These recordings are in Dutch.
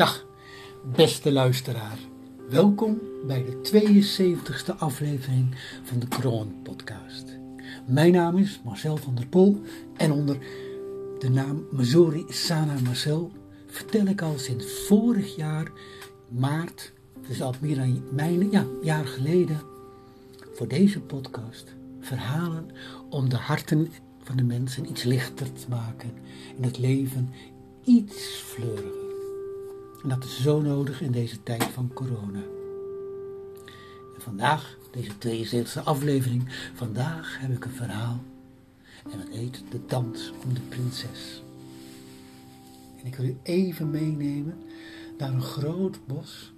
Dag, beste luisteraar. Welkom bij de 72e aflevering van de Kroon Podcast. Mijn naam is Marcel van der Pol en onder de naam Missouri Sana Marcel vertel ik al sinds vorig jaar, maart, dus al meer dan mijn ja, jaar geleden, voor deze podcast verhalen om de harten van de mensen iets lichter te maken en het leven iets fleuriger. En dat is zo nodig in deze tijd van corona. En vandaag, deze 72e aflevering, vandaag heb ik een verhaal. En dat heet De Dans om de Prinses. En ik wil u even meenemen naar een groot bos.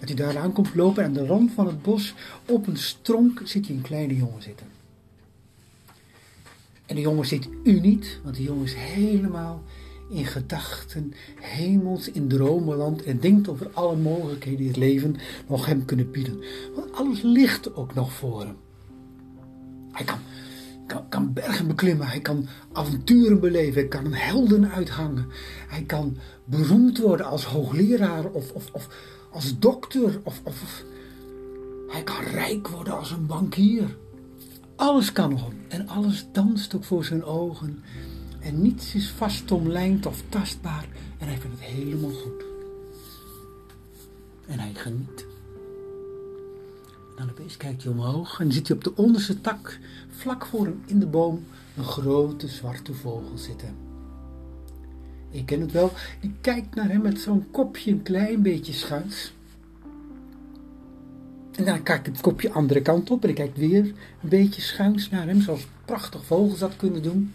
Dat u daar aan komt lopen en aan de rand van het bos, op een stronk, ziet je een kleine jongen zitten. En de jongen ziet u niet, want die jongen is helemaal in gedachten, hemels in dromenland en denkt over alle mogelijkheden die het leven nog hem kunnen bieden. Want alles ligt ook nog voor hem. Hij kan, kan, kan bergen beklimmen, hij kan avonturen beleven, hij kan helden uithangen. Hij kan beroemd worden als hoogleraar of, of, of als dokter of, of hij kan rijk worden als een bankier. Alles kan nog en alles danst ook voor zijn ogen. En niets is vast omlijnd of tastbaar en hij vindt het helemaal goed. En hij geniet. En dan opeens kijkt hij omhoog en ziet hij op de onderste tak, vlak voor hem in de boom, een grote zwarte vogel zitten. Ik ken het wel, die kijkt naar hem met zo'n kopje een klein beetje schuins. En dan kijkt het kopje de andere kant op en hij kijkt weer een beetje schuins naar hem, zoals prachtig vogels dat kunnen doen.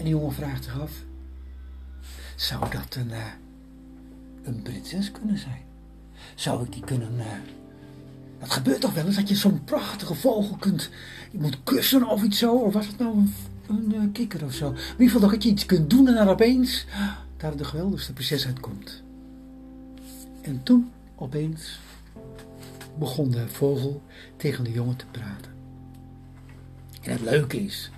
En die jongen vraagt zich af: zou dat een, uh, een prinses kunnen zijn? Zou ik die kunnen. Uh, dat gebeurt toch wel eens dat je zo'n prachtige vogel kunt. Je moet kussen of iets zo, of was het nou een, een uh, kikker of zo? In ieder geval dat je iets kunt doen en dan opeens. daar de geweldigste prinses uitkomt. En toen opeens begon de vogel tegen de jongen te praten. En het leuke is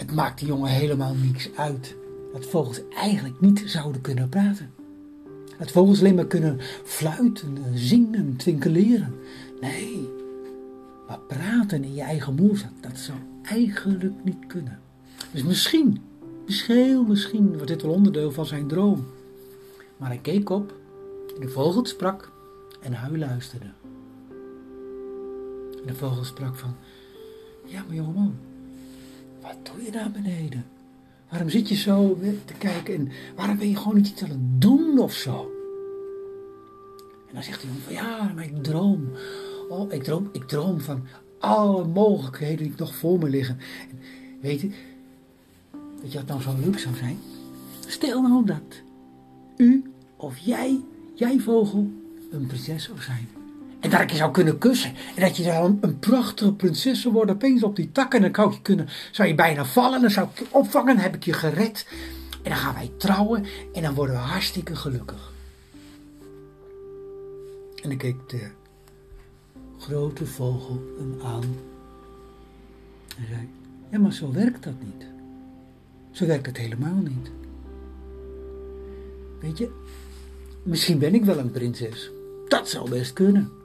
het maakt die jongen helemaal niks uit. Dat vogels eigenlijk niet zouden kunnen praten. Dat vogels alleen maar kunnen fluiten, zingen, twinkeleren. Nee, maar praten in je eigen moerzak, dat zou eigenlijk niet kunnen. Dus misschien, misschien, misschien wordt dit wel onderdeel van zijn droom. Maar hij keek op, en de vogel sprak en hij luisterde. De vogel sprak van, ja maar jongeman, wat doe je daar beneden? Waarom zit je zo te kijken en waarom ben je gewoon niet iets aan het doen of zo? En dan zegt hij van ja, maar ik droom. Oh, ik droom, ik droom van alle mogelijkheden die nog voor me liggen. En weet je, weet je nou zo leuk zou zijn? Stel nou dat u of jij, jij vogel, een prinses zou zijn. En dat ik je zou kunnen kussen. En dat je dan een, prachtige prinses worden. Opeens op die takken. En dan zou je, kunnen, zou je bijna vallen. En dan zou ik je opvangen. Dan heb ik je gered. En dan gaan wij trouwen. En dan worden we hartstikke gelukkig. En dan keek de grote vogel hem aan. En zei: Ja, maar zo werkt dat niet. Zo werkt het helemaal niet. Weet je, misschien ben ik wel een prinses. Dat zou best kunnen.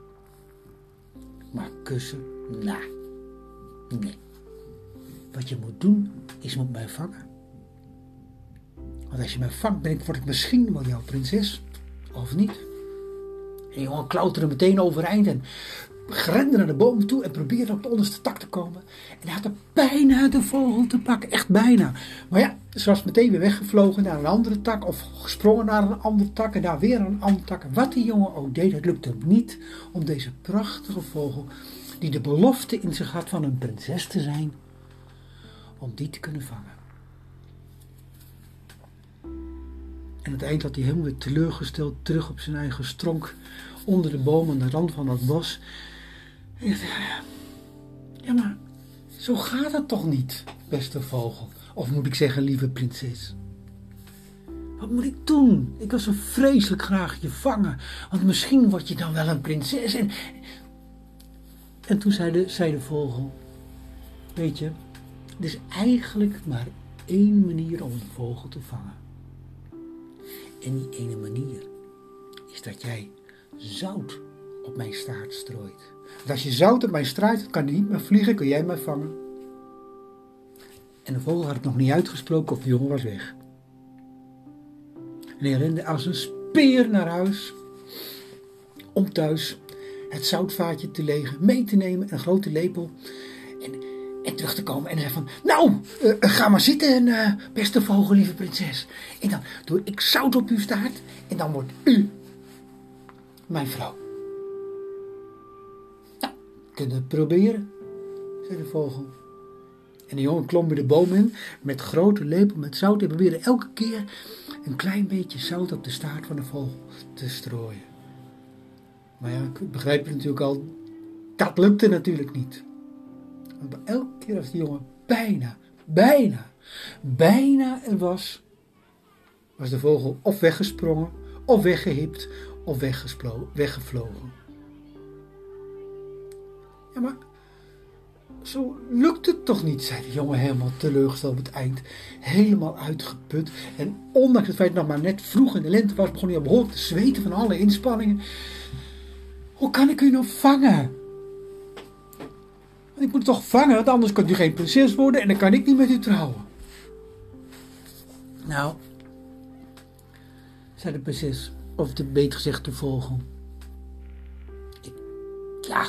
Maar kussen, nou, nee. Wat je moet doen, is moet mij vangen. Want als je mij vangt, ben ik, word ik misschien wel jouw prinses. Of niet. En jongen klauterde meteen overeind en grende naar de boom toe en probeerde op de onderste tak te komen. En hij had er bijna de vogel te pakken, echt bijna. Maar ja, ze was meteen weer weggevlogen naar een andere tak of gesprongen naar een andere tak en daar weer een andere tak. Wat die jongen ook deed, het lukte hem niet om deze prachtige vogel, die de belofte in zich had van een prinses te zijn, om die te kunnen vangen. En aan het eind had hij helemaal weer teleurgesteld terug op zijn eigen stronk onder de boom aan de rand van dat bos. En dacht, ja, maar zo gaat het toch niet, beste vogel. Of moet ik zeggen, lieve prinses? Wat moet ik doen? Ik wil zo vreselijk graag je vangen. Want misschien word je dan wel een prinses. En, en toen zei de, zei de vogel: Weet je, er is eigenlijk maar één manier om een vogel te vangen. En die ene manier is dat jij zout op mijn staart strooit. Want als je zout op mijn staart kan niet meer vliegen, kun jij mij vangen. En de vogel had het nog niet uitgesproken of de jongen was weg. En hij rende als een speer naar huis om thuis het zoutvaatje te legen, mee te nemen, een grote lepel en, en terug te komen. En zei van, nou, uh, ga maar zitten, uh, beste vogel, lieve prinses. En dan doe ik zout op uw staart en dan wordt u mijn vrouw. Kunnen proberen, zei de vogel. En de jongen klom bij de boom in met grote lepel met zout en probeerde elke keer een klein beetje zout op de staart van de vogel te strooien. Maar ja, ik begrijp je natuurlijk al, dat lukte natuurlijk niet. Want elke keer als die jongen bijna, bijna, bijna er was, was de vogel of weggesprongen, of weggehipt, of weggevlogen. Maar zo lukt het toch niet, zei de jongen helemaal teleurgesteld op het eind. Helemaal uitgeput. En ondanks het feit dat het nog maar net vroeg in de lente was, begon hij al behoorlijk te zweten van alle inspanningen. Hoe kan ik u nou vangen? Ik moet toch vangen, want anders kunt u geen prinses worden en dan kan ik niet met u trouwen. Nou, zei de prinses, of de beter gezegd de vogel. Ik, ja,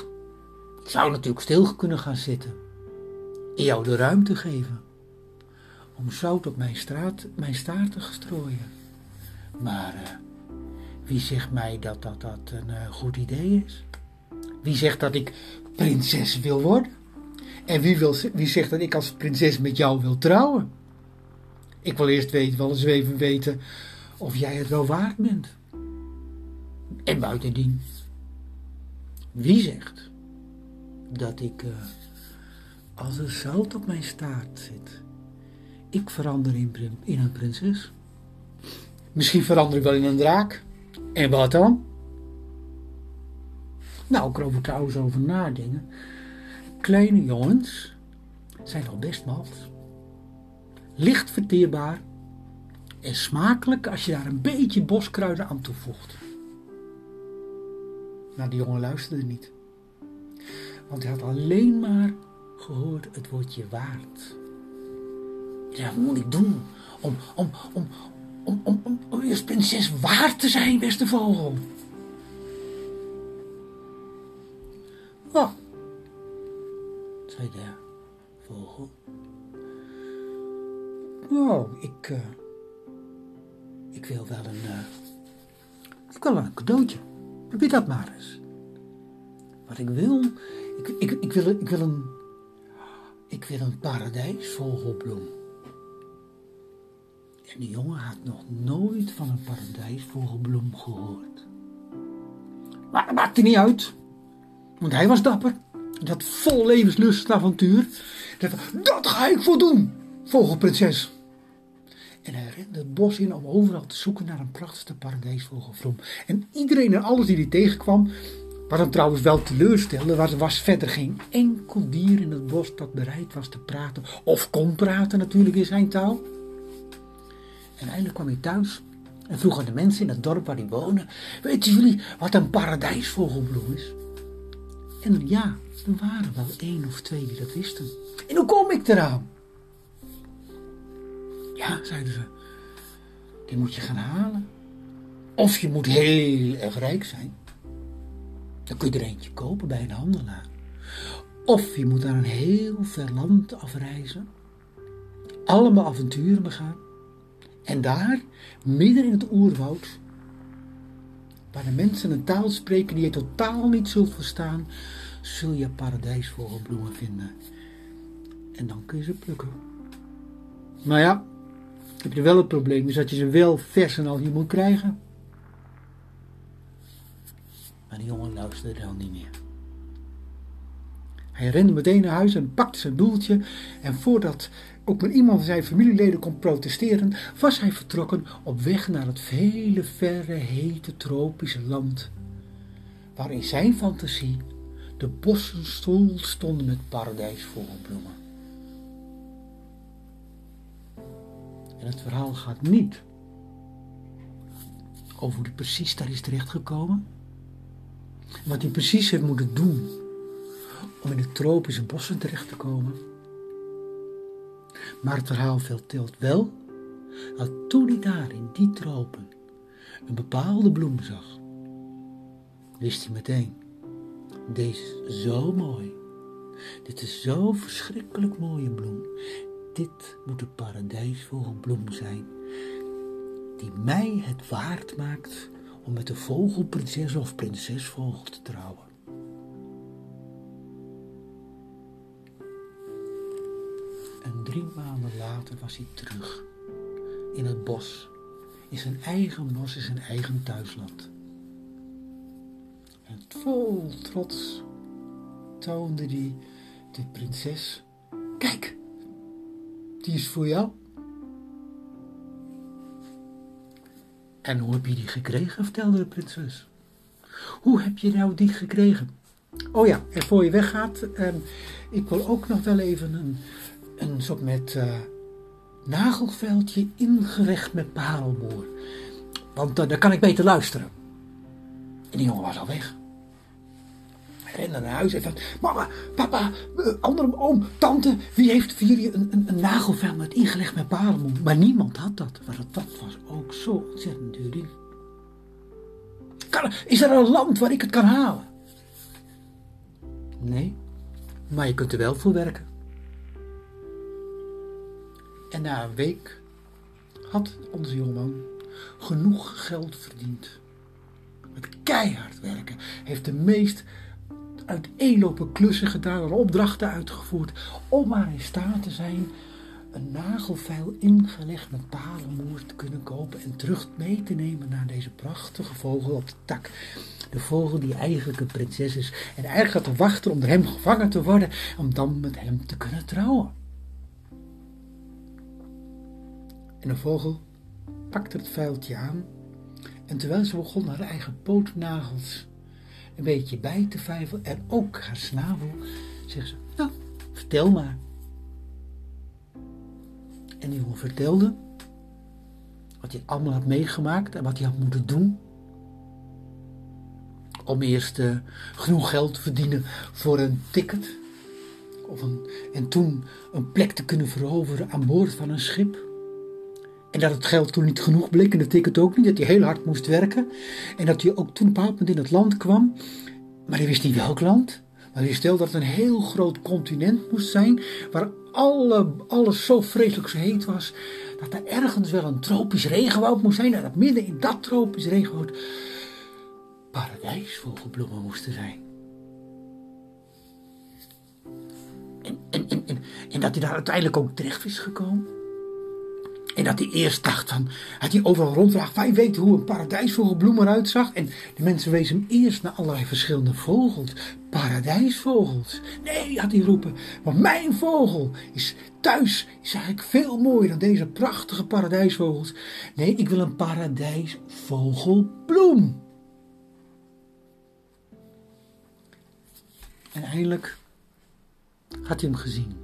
zou natuurlijk stil kunnen gaan zitten. En jou de ruimte geven. Om zout op mijn, straat, mijn staart te strooien. Maar uh, wie zegt mij dat dat, dat een uh, goed idee is? Wie zegt dat ik prinses wil worden? En wie, wil, wie zegt dat ik als prinses met jou wil trouwen? Ik wil eerst weten, wel eens even weten of jij het wel waard bent. En buitendien, wie zegt dat ik, uh, als er zout op mijn staart zit, ik verander in, in een prinses? Misschien verander ik wel in een draak. En wat dan? Nou, ik erover trouwens over nadenken. Kleine jongens zijn al best mals. Licht verteerbaar en smakelijk als je daar een beetje boskruiden aan toevoegt. Maar die jongen luisterde niet. Want hij had alleen maar gehoord het woordje waard. Ja, wat moet ik doen om, om, om, om, om, om, om als prinses waard te zijn, beste vogel? Oh, zei de vogel. Oh, ik, uh, ik wil wel een, uh, ik wil wel een cadeautje. Probeer dat maar eens. Wat ik wil, ik, ik, ik, wil, ik wil een, ik wil een paradijsvogelbloem. En die jongen had nog nooit van een paradijsvogelbloem gehoord. Maar dat maakte niet uit, want hij was dapper. Dat vol levenslust avontuur. Dat ga ik voldoen, vogelprinses. En hij rende het bos in om overal te zoeken naar een prachtige paradijsvogelvrom. En iedereen en alles die hij tegenkwam, wat hem trouwens wel teleurstelde, was, was verder geen enkel dier in het bos dat bereid was te praten. Of kon praten natuurlijk in zijn taal. En eindelijk kwam hij thuis en vroeg aan de mensen in het dorp waar hij woonde: Weten jullie wat een paradijsvogelbloem is? En ja, er waren wel één of twee die dat wisten. En hoe kom ik eraan? Ja, zeiden ze, die moet je gaan halen. Of je moet heel erg rijk zijn. Dan kun je er eentje kopen bij een handelaar. Of je moet naar een heel ver land afreizen. Allemaal avonturen begaan. En daar, midden in het oerwoud, waar de mensen een taal spreken die je totaal niet zult verstaan, zul je paradijsvogelbloemen vinden. En dan kun je ze plukken. Maar ja, heb je wel het probleem, is dat je ze wel vers en al hier moet krijgen. Maar de jongen luisterde dan niet meer. Hij rende meteen naar huis en pakte zijn boeltje. En voordat ook maar iemand van zijn familieleden kon protesteren, was hij vertrokken op weg naar het vele, verre, hete, tropische land. Waar in zijn fantasie de bossen stil stonden met paradijsvogelbloemen. En het verhaal gaat niet over hoe hij precies daar is terechtgekomen. Wat hij precies heeft moeten doen om in de tropische bossen terecht te komen. Maar het verhaal vertelt wel dat toen hij daar in die tropen een bepaalde bloem zag, wist hij meteen, deze is zo mooi. Dit is zo verschrikkelijk mooie bloem. Dit moet de paradijsvogelbloem zijn, die mij het waard maakt om met de vogelprinses of prinsesvogel te trouwen. En drie maanden later was hij terug in het bos, in zijn eigen bos, in zijn eigen thuisland. En vol trots toonde hij de prinses: Kijk, die is voor jou. En hoe heb je die gekregen? vertelde de prinses. Hoe heb je nou die gekregen? Oh ja, en voor je weggaat, eh, ik wil ook nog wel even een, een soort met uh, nagelveldje ingelegd met parelmoer. Want uh, dan kan ik beter luisteren. En die jongen was al weg rende naar huis en van... Mama, papa, uh, andere oom, tante, wie heeft jullie een, een, een nagelvel met ingelegd met parelmoer? Maar niemand had dat. Maar dat, was ook zo ontzettend duur is er een land waar ik het kan halen? Nee, maar je kunt er wel voor werken. En na een week had onze jongeman genoeg geld verdiend. Met keihard werken heeft de meest uiteenlopen klussen gedaan en opdrachten uitgevoerd om maar in staat te zijn een nagelveil ingelegd met palenmoer te kunnen kopen en terug mee te nemen naar deze prachtige vogel op de tak. De vogel die eigenlijk een prinses is en eigenlijk had te wachten om door hem gevangen te worden om dan met hem te kunnen trouwen. En de vogel pakte het vuiltje aan en terwijl ze begon haar eigen pootnagels een beetje bij te vijven en ook haar snavel, zegt ze, nou, vertel maar. En die jongen vertelde wat hij allemaal had meegemaakt en wat hij had moeten doen. Om eerst uh, genoeg geld te verdienen voor een ticket. Of een, en toen een plek te kunnen veroveren aan boord van een schip. En dat het geld toen niet genoeg bleek en de ticket ook niet. Dat hij heel hard moest werken. En dat hij ook toen een bepaald moment in het land kwam. Maar hij wist niet welk land. Maar hij stelde dat het een heel groot continent moest zijn. Waar alle, alles zo vreselijk zo heet was. Dat er ergens wel een tropisch regenwoud moest zijn. En dat midden in dat tropisch regenwoud paradijsvogelbloemen moesten zijn. En, en, dat hij daar uiteindelijk ook terecht is gekomen. En dat hij eerst dacht van, had hij overal rondvraagd, wij weten hoe een paradijsvogelbloem eruit zag. En de mensen wezen hem eerst naar allerlei verschillende vogels. Paradijsvogels. Nee, had hij roepen, want mijn vogel is thuis, is eigenlijk veel mooier dan deze prachtige paradijsvogels. Nee, ik wil een paradijsvogelbloem. En eindelijk had hij hem gezien.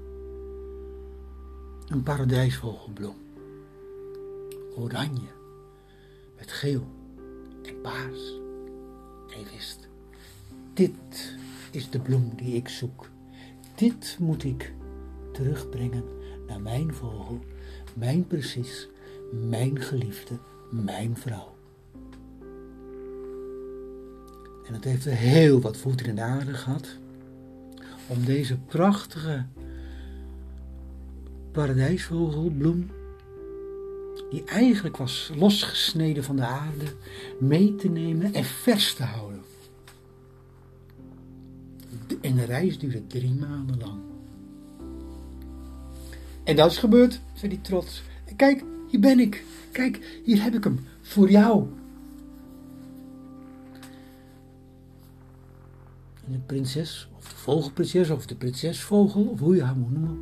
Een paradijsvogelbloem oranje met geel en paars. Hij wist, dit is de bloem die ik zoek. Dit moet ik terugbrengen naar mijn vogel, mijn precies, mijn geliefde, mijn vrouw. En het heeft heel wat voeten in de aarde gehad om deze prachtige paradijsvogelbloem die eigenlijk was losgesneden van de aarde, mee te nemen en vers te houden. En de reis duurde drie maanden lang. En dat is gebeurd, zei hij trots. Kijk, hier ben ik. Kijk, hier heb ik hem. Voor jou. En de prinses, of de vogelprinses, of de prinsesvogel, of hoe je haar moet noemen,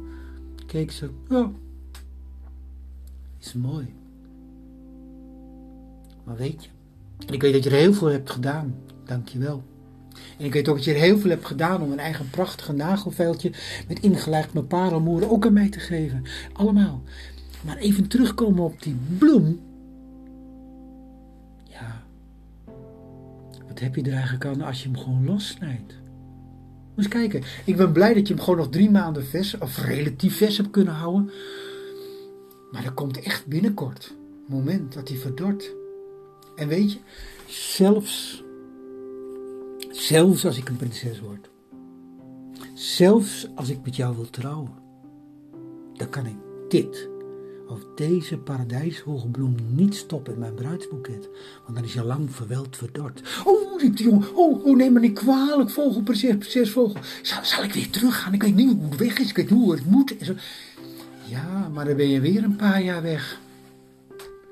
keek ze. Ja, is mooi. Maar weet je, en ik weet dat je er heel veel hebt gedaan. Dank je wel. En ik weet ook dat je er heel veel hebt gedaan om een eigen prachtige nagelveiltje met ingelegd met parelmoeren ook aan mij te geven. Allemaal. Maar even terugkomen op die bloem. Ja, wat heb je er eigenlijk aan als je hem gewoon lossnijdt? Eens kijken. Ik ben blij dat je hem gewoon nog drie maanden vers, of relatief vers hebt kunnen houden. Maar er komt echt binnenkort een moment dat hij verdort. En weet je, zelfs, zelfs als ik een prinses word, zelfs als ik met jou wil trouwen, dan kan ik dit of deze paradijshogebloem niet stoppen in mijn bruidsboeket, want dan is je lang verweld verdord. Oh, riep de jongen, oh, oh neem me niet kwalijk, vogel, prinses, prinsesvogel. Zal, zal ik weer teruggaan? Ik weet niet hoe het weg is, ik weet niet hoe het moet. En zo. Ja, maar dan ben je weer een paar jaar weg.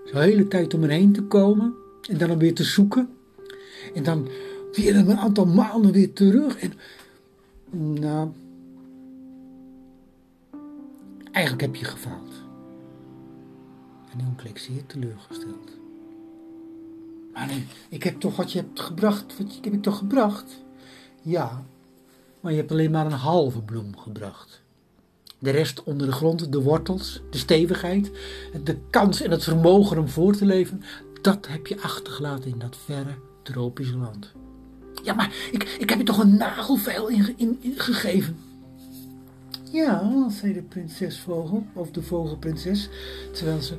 Zo'n hele tijd om erheen te komen en dan weer te zoeken. En dan weer een aantal maanden weer terug. En, nou, eigenlijk heb je gefaald. En die kleek zeer teleurgesteld. Maar nee, ik heb toch wat je hebt gebracht, wat heb ik toch gebracht? Ja, maar je hebt alleen maar een halve bloem gebracht. De rest onder de grond, de wortels, de stevigheid, de kans en het vermogen om voor te leven, dat heb je achtergelaten in dat verre tropische land. Ja, maar ik, ik heb je toch een nagelveil in, in, gegeven? Ja, zei de prinsesvogel, of de vogelprinses, terwijl ze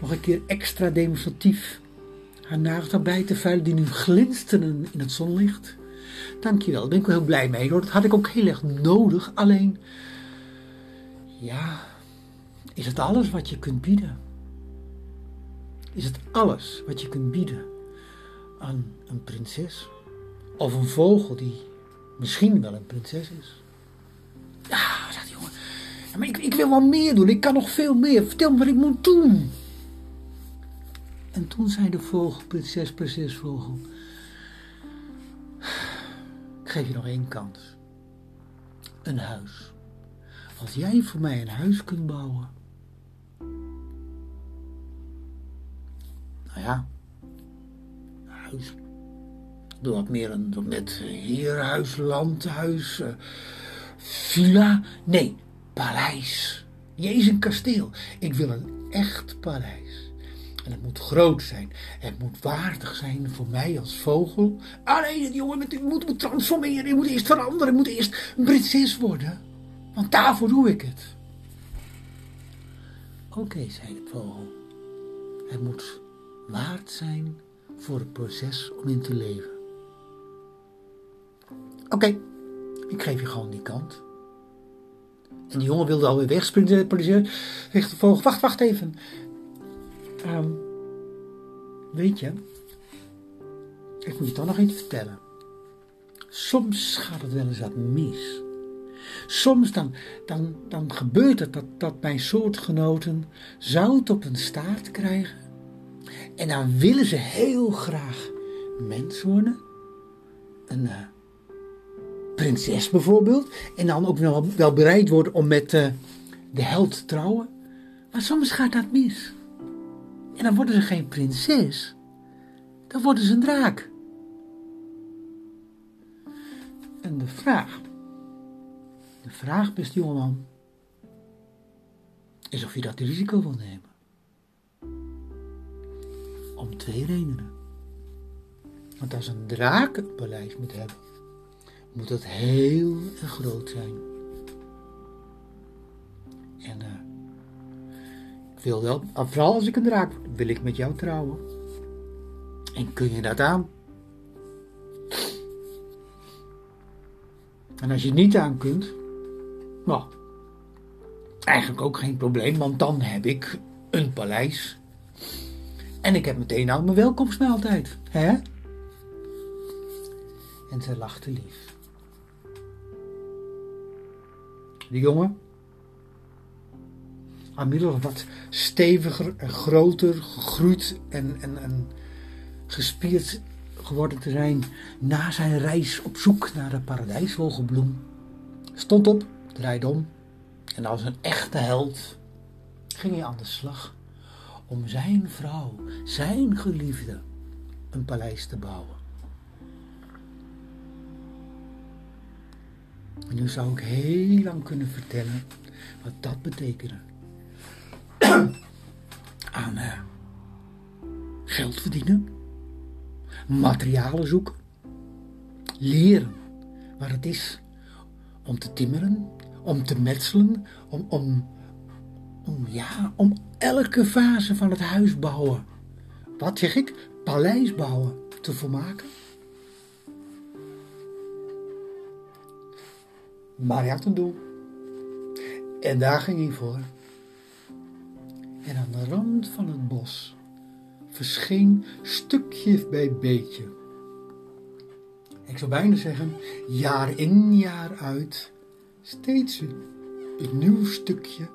nog een keer extra demonstratief haar nagels erbij te vuilen die nu glinsterden in het zonlicht. Dankjewel, daar ben ik wel heel blij mee hoor. Dat had ik ook heel erg nodig. Alleen, ja, is het alles wat je kunt bieden? Is het alles wat je kunt bieden aan een prinses? Of een vogel die misschien wel een prinses is? Ja, zegt de jongen. Maar ik, ik wil wel meer doen. Ik kan nog veel meer. Vertel me wat ik moet doen. En toen zei de vogel, prinses, prinsesvogel. Ik geef je nog één kans. Een huis. Als jij voor mij een huis kunt bouwen. Nou ja, huis. Doe wat meer een, met heerhuis, landhuis, uh, villa. Nee, paleis. Niet eens een kasteel. Ik wil een echt paleis. En het moet groot zijn. Het moet waardig zijn voor mij als vogel. Ah nee, jongen, ik moet me transformeren. Ik moet eerst veranderen. Ik moet eerst een prinses worden. Want daarvoor doe ik het. Oké, zei de vogel. Het moet waard zijn voor het proces om in te leven. Oké, ik geef je gewoon die kant. En die jongen wilde alweer wegspringen. Zegt de vogel, wacht, wacht even. Um, weet je, ik moet je toch nog iets vertellen. Soms gaat het wel eens wat mis. Soms dan, dan, dan gebeurt het dat, dat mijn soortgenoten zout op een staart krijgen. En dan willen ze heel graag mens worden. Een uh, prinses bijvoorbeeld. En dan ook wel, wel bereid worden om met uh, de held te trouwen. Maar soms gaat dat mis. En dan worden ze geen prinses, dan worden ze een draak. En de vraag, de vraag, beste jongeman, is of je dat risico wil nemen. Om twee redenen. Want als een draak een paleis moet hebben, moet het heel groot zijn. En uh, wil wel, vooral als ik een draak word, wil ik met jou trouwen. En kun je dat aan? En als je het niet aan kunt, nou, eigenlijk ook geen probleem, want dan heb ik een paleis. En ik heb meteen al mijn welkomstmaaltijd, hè? En zij lachte lief. De jongen inmiddels wat steviger en groter, gegroeid en, en, en gespierd geworden te zijn na zijn reis op zoek naar de paradijsvogelbloem. Stond op, draaide om en als een echte held ging hij aan de slag om zijn vrouw, zijn geliefde, een paleis te bouwen. En nu zou ik heel lang kunnen vertellen wat dat betekende aan uh, geld verdienen, materialen zoeken, leren waar het is om te timmeren, om te metselen, om, om, om, ja, om elke fase van het huis bouwen. Wat zeg ik? Paleis bouwen te volmaken. Maar hij had een doel. En daar ging hij voor. En aan de rand van het bos verscheen stukje bij beetje. Ik zou bijna zeggen, jaar in jaar uit, steeds een, nieuw stukje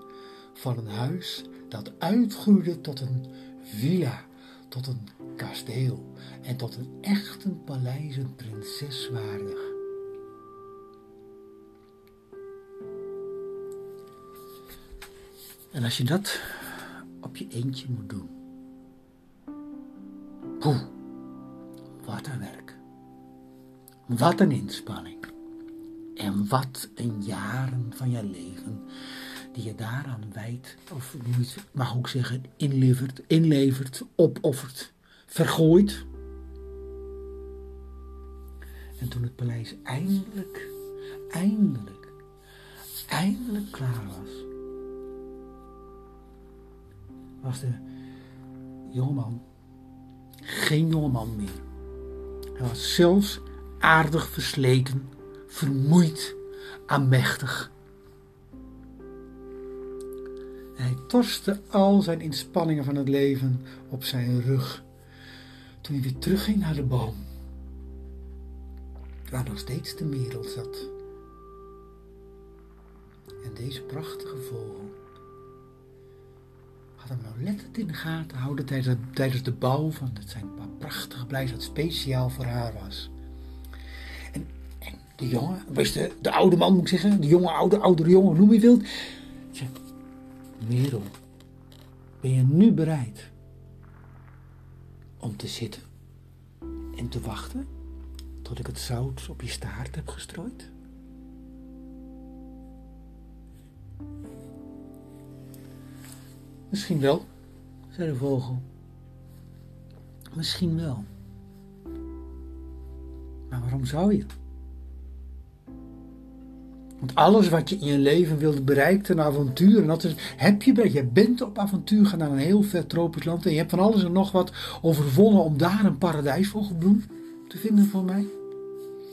van een huis dat uitgroeide tot een villa, tot een kasteel en tot een echte paleis een prinses waardig. En als je dat op je eentje moet doen. Poeh, wat een werk. Wat een inspanning. En wat een jaren van je leven die je daaraan wijdt, of je mag ook zeggen, inlevert, inlevert, opoffert, vergooit. En toen het paleis eindelijk, eindelijk, eindelijk klaar was, was de jongeman geen jongeman meer. Hij was zelfs aardig versleten, vermoeid, aanmächtig. Hij torste al zijn inspanningen van het leven op zijn rug toen hij weer terugging naar de boom, waar nog steeds de merel zat. En deze prachtige vogel had hem nauwlettend in de gaten houden tijdens, de bouw van het zijn prachtige blijf dat speciaal voor haar was. En, en de jongen, de, de oude man moet ik zeggen, de jonge, oude, oudere jongen, noem je wilt. Merel, ben je nu bereid om te zitten en te wachten tot ik het zout op je staart heb gestrooid? Misschien wel, zei de vogel. Misschien wel. Maar waarom zou je? Want alles wat je in je leven wilde bereiken, een avontuur, en dat is, heb je, je bent op avontuur gaan naar een heel ver tropisch land en je hebt van alles en nog wat overwonnen om daar een paradijsvogelbloem te vinden voor mij.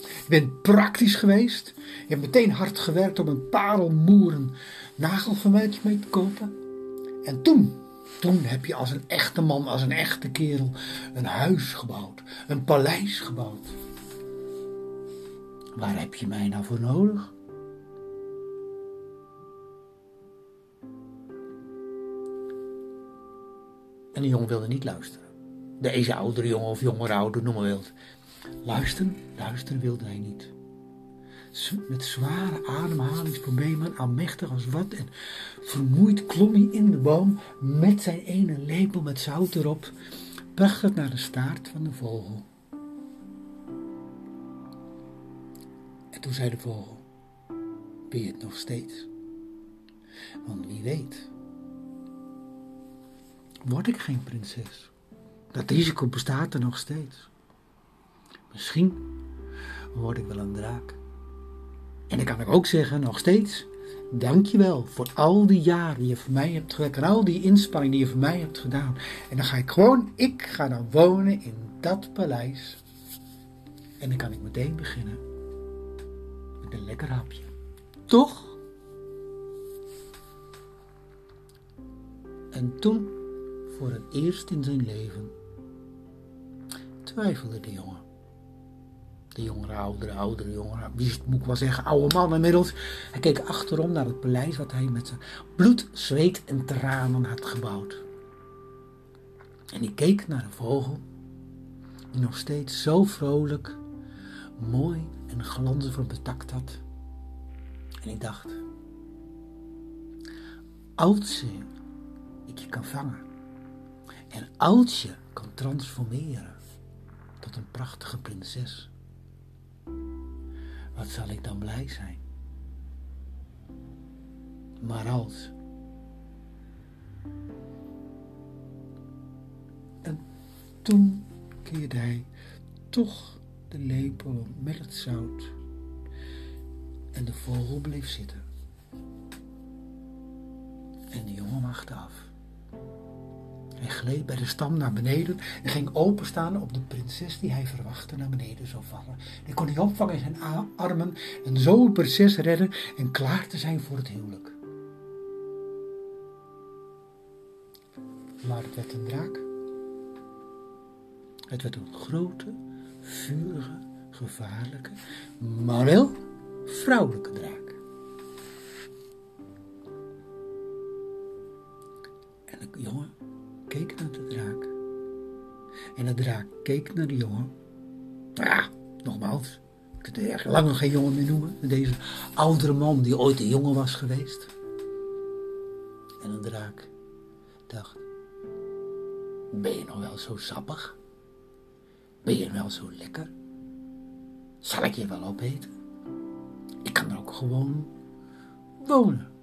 Je bent praktisch geweest. Je hebt meteen hard gewerkt om een parelmoeren nagelverwijtje mee te kopen. En toen, toen heb je als een echte man, als een echte kerel, een huis gebouwd, een paleis gebouwd. Waar heb je mij nou voor nodig? En de jongen wilde niet luisteren. Deze oudere jongen of jongere ouder, noem maar wilt. Luisteren, luisteren wilde hij niet. Met zware ademhalingsproblemen, aanmächtig als wat en vermoeid klom hij in de boom met zijn ene lepel met zout erop, bracht het naar de staart van de vogel. En toen zei de vogel, ben je het nog steeds? Want wie weet, word ik geen prinses. Dat risico bestaat er nog steeds. Misschien word ik wel een draak. En dan kan ik ook zeggen, nog steeds, dankjewel voor al die jaren die je voor mij hebt gewerkt en al die inspanning die je voor mij hebt gedaan. En dan ga ik gewoon, ik ga dan wonen in dat paleis. En dan kan ik meteen beginnen met een lekker hapje. Toch? En toen, voor het eerst in zijn leven, twijfelde de jongen de jongere, oudere, oudere jongere, wie moet ik wel zeggen, oude man inmiddels. Hij keek achterom naar het paleis wat hij met zijn bloed, zweet en tranen had gebouwd. En hij keek naar een vogel die nog steeds zo vrolijk, mooi en het tak had. En ik dacht, je ik je kan vangen en als je kan transformeren tot een prachtige prinses wat zal ik dan blij zijn? Maar als. En toen keerde hij toch de lepel met het zout. En de vogel bleef zitten. En de jongen wachtte af. Hij gleed bij de stam naar beneden en ging openstaan op de prinses die hij verwachtte naar beneden zou vallen. Die kon hij opvangen in zijn armen en zo de prinses redden en klaar te zijn voor het huwelijk. Maar het werd een draak. Het werd een grote, vurige, gevaarlijke, maar wel vrouwelijke draak. En de jongen keek naar de draak. En de draak keek naar de jongen. Ja, nogmaals, ik kan het erg lang nog geen jongen meer noemen. Deze oudere man die ooit een jongen was geweest. En een draak dacht, ben je nog wel zo sappig? Ben je wel zo lekker? Zal ik je wel opeten? Ik kan er ook gewoon wonen.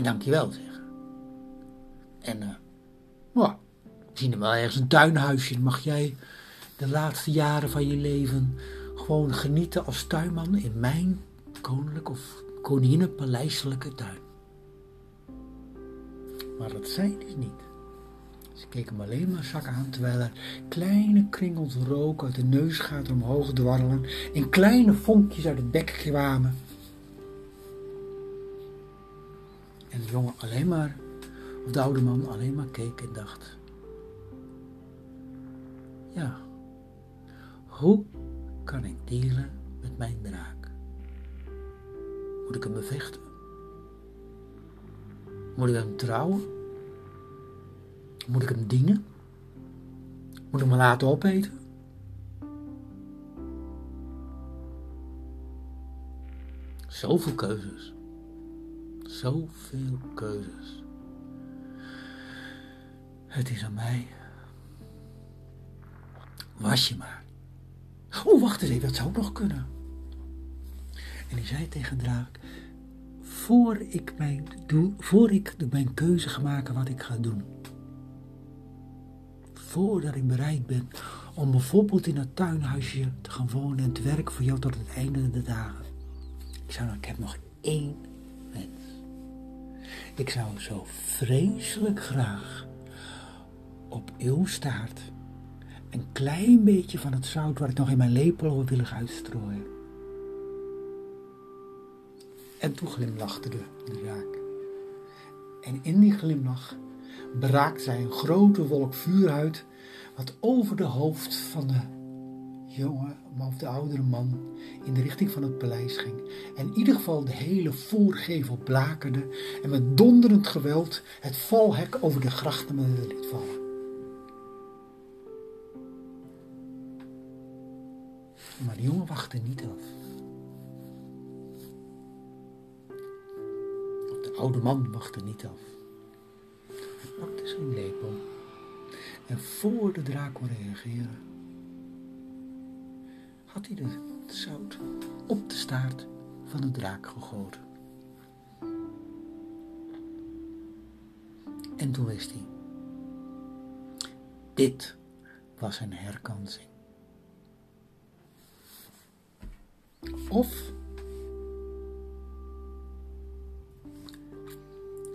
En dankjewel zeggen. En, uh, zien er wel ergens een tuinhuisje. Mag jij de laatste jaren van je leven gewoon genieten als tuinman in mijn koninklijke of koninginnenpaleiselijke tuin. Maar dat zei hij niet. Ze keek hem alleen maar zak aan, terwijl er kleine kringels rook uit de neusgaten omhoog dwarrelen en kleine vonkjes uit het bek kwamen. En de jongen alleen maar, of de oude man alleen maar keek en dacht: Ja, hoe kan ik dealen met mijn draak? Moet ik hem bevechten? Moet ik hem trouwen? Moet ik hem dienen? Moet ik me laten opeten? Zoveel keuzes. Zoveel keuzes. Het is aan mij. Was je maar. Oh, wacht eens even, dat zou nog kunnen. En hij zei tegen Draak: voor ik mijn, doe, voor ik mijn keuze ga maken wat ik ga doen. Voordat ik bereid ben om bijvoorbeeld in het tuinhuisje te gaan wonen en te werken voor jou tot het einde der dagen. Ik zou, ik heb nog één wens. Ik zou zo vreselijk graag op uw staart een klein beetje van het zout wat ik nog in mijn lepel wil willen uitstrooien. En toen glimlachte de, de En in die glimlach braakte zij een grote wolk vuur uit, wat over de hoofd van de jonge of de oudere man in de richting van het paleis ging. En in ieder geval de hele voorgevel blakerde en met donderend geweld het valhek over de grachten liet vallen. Maar de jongen wachtte niet af. oude man wachtte niet af. Hij pakte zijn lepel en voor de draak kon reageren, had hij het zout op de staart van de draak gegoten. En toen wist hij, dit was een herkansing. Of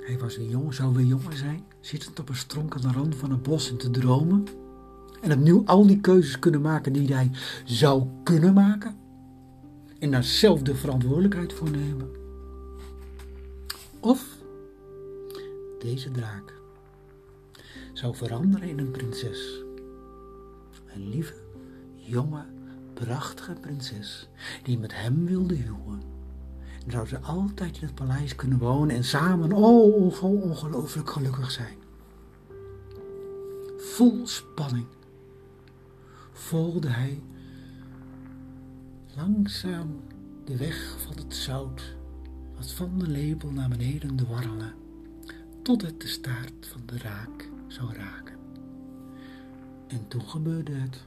Hij was weer jong, zou weer jonger zijn, zittend op een stronk aan de rand van een bos en te dromen. En opnieuw al die keuzes kunnen maken die hij zou kunnen maken. En daar zelf de verantwoordelijkheid voor nemen. Of deze draak zou veranderen in een prinses. Een lieve, jonge, prachtige prinses die met hem wilde huwen dan zou ze altijd in het paleis kunnen wonen en samen, oh, ongelooflijk gelukkig zijn. Vol spanning volgde hij langzaam de weg van het zout, wat van de lepel naar beneden dwarrelde, tot het de staart van de raak zou raken. En toen gebeurde het.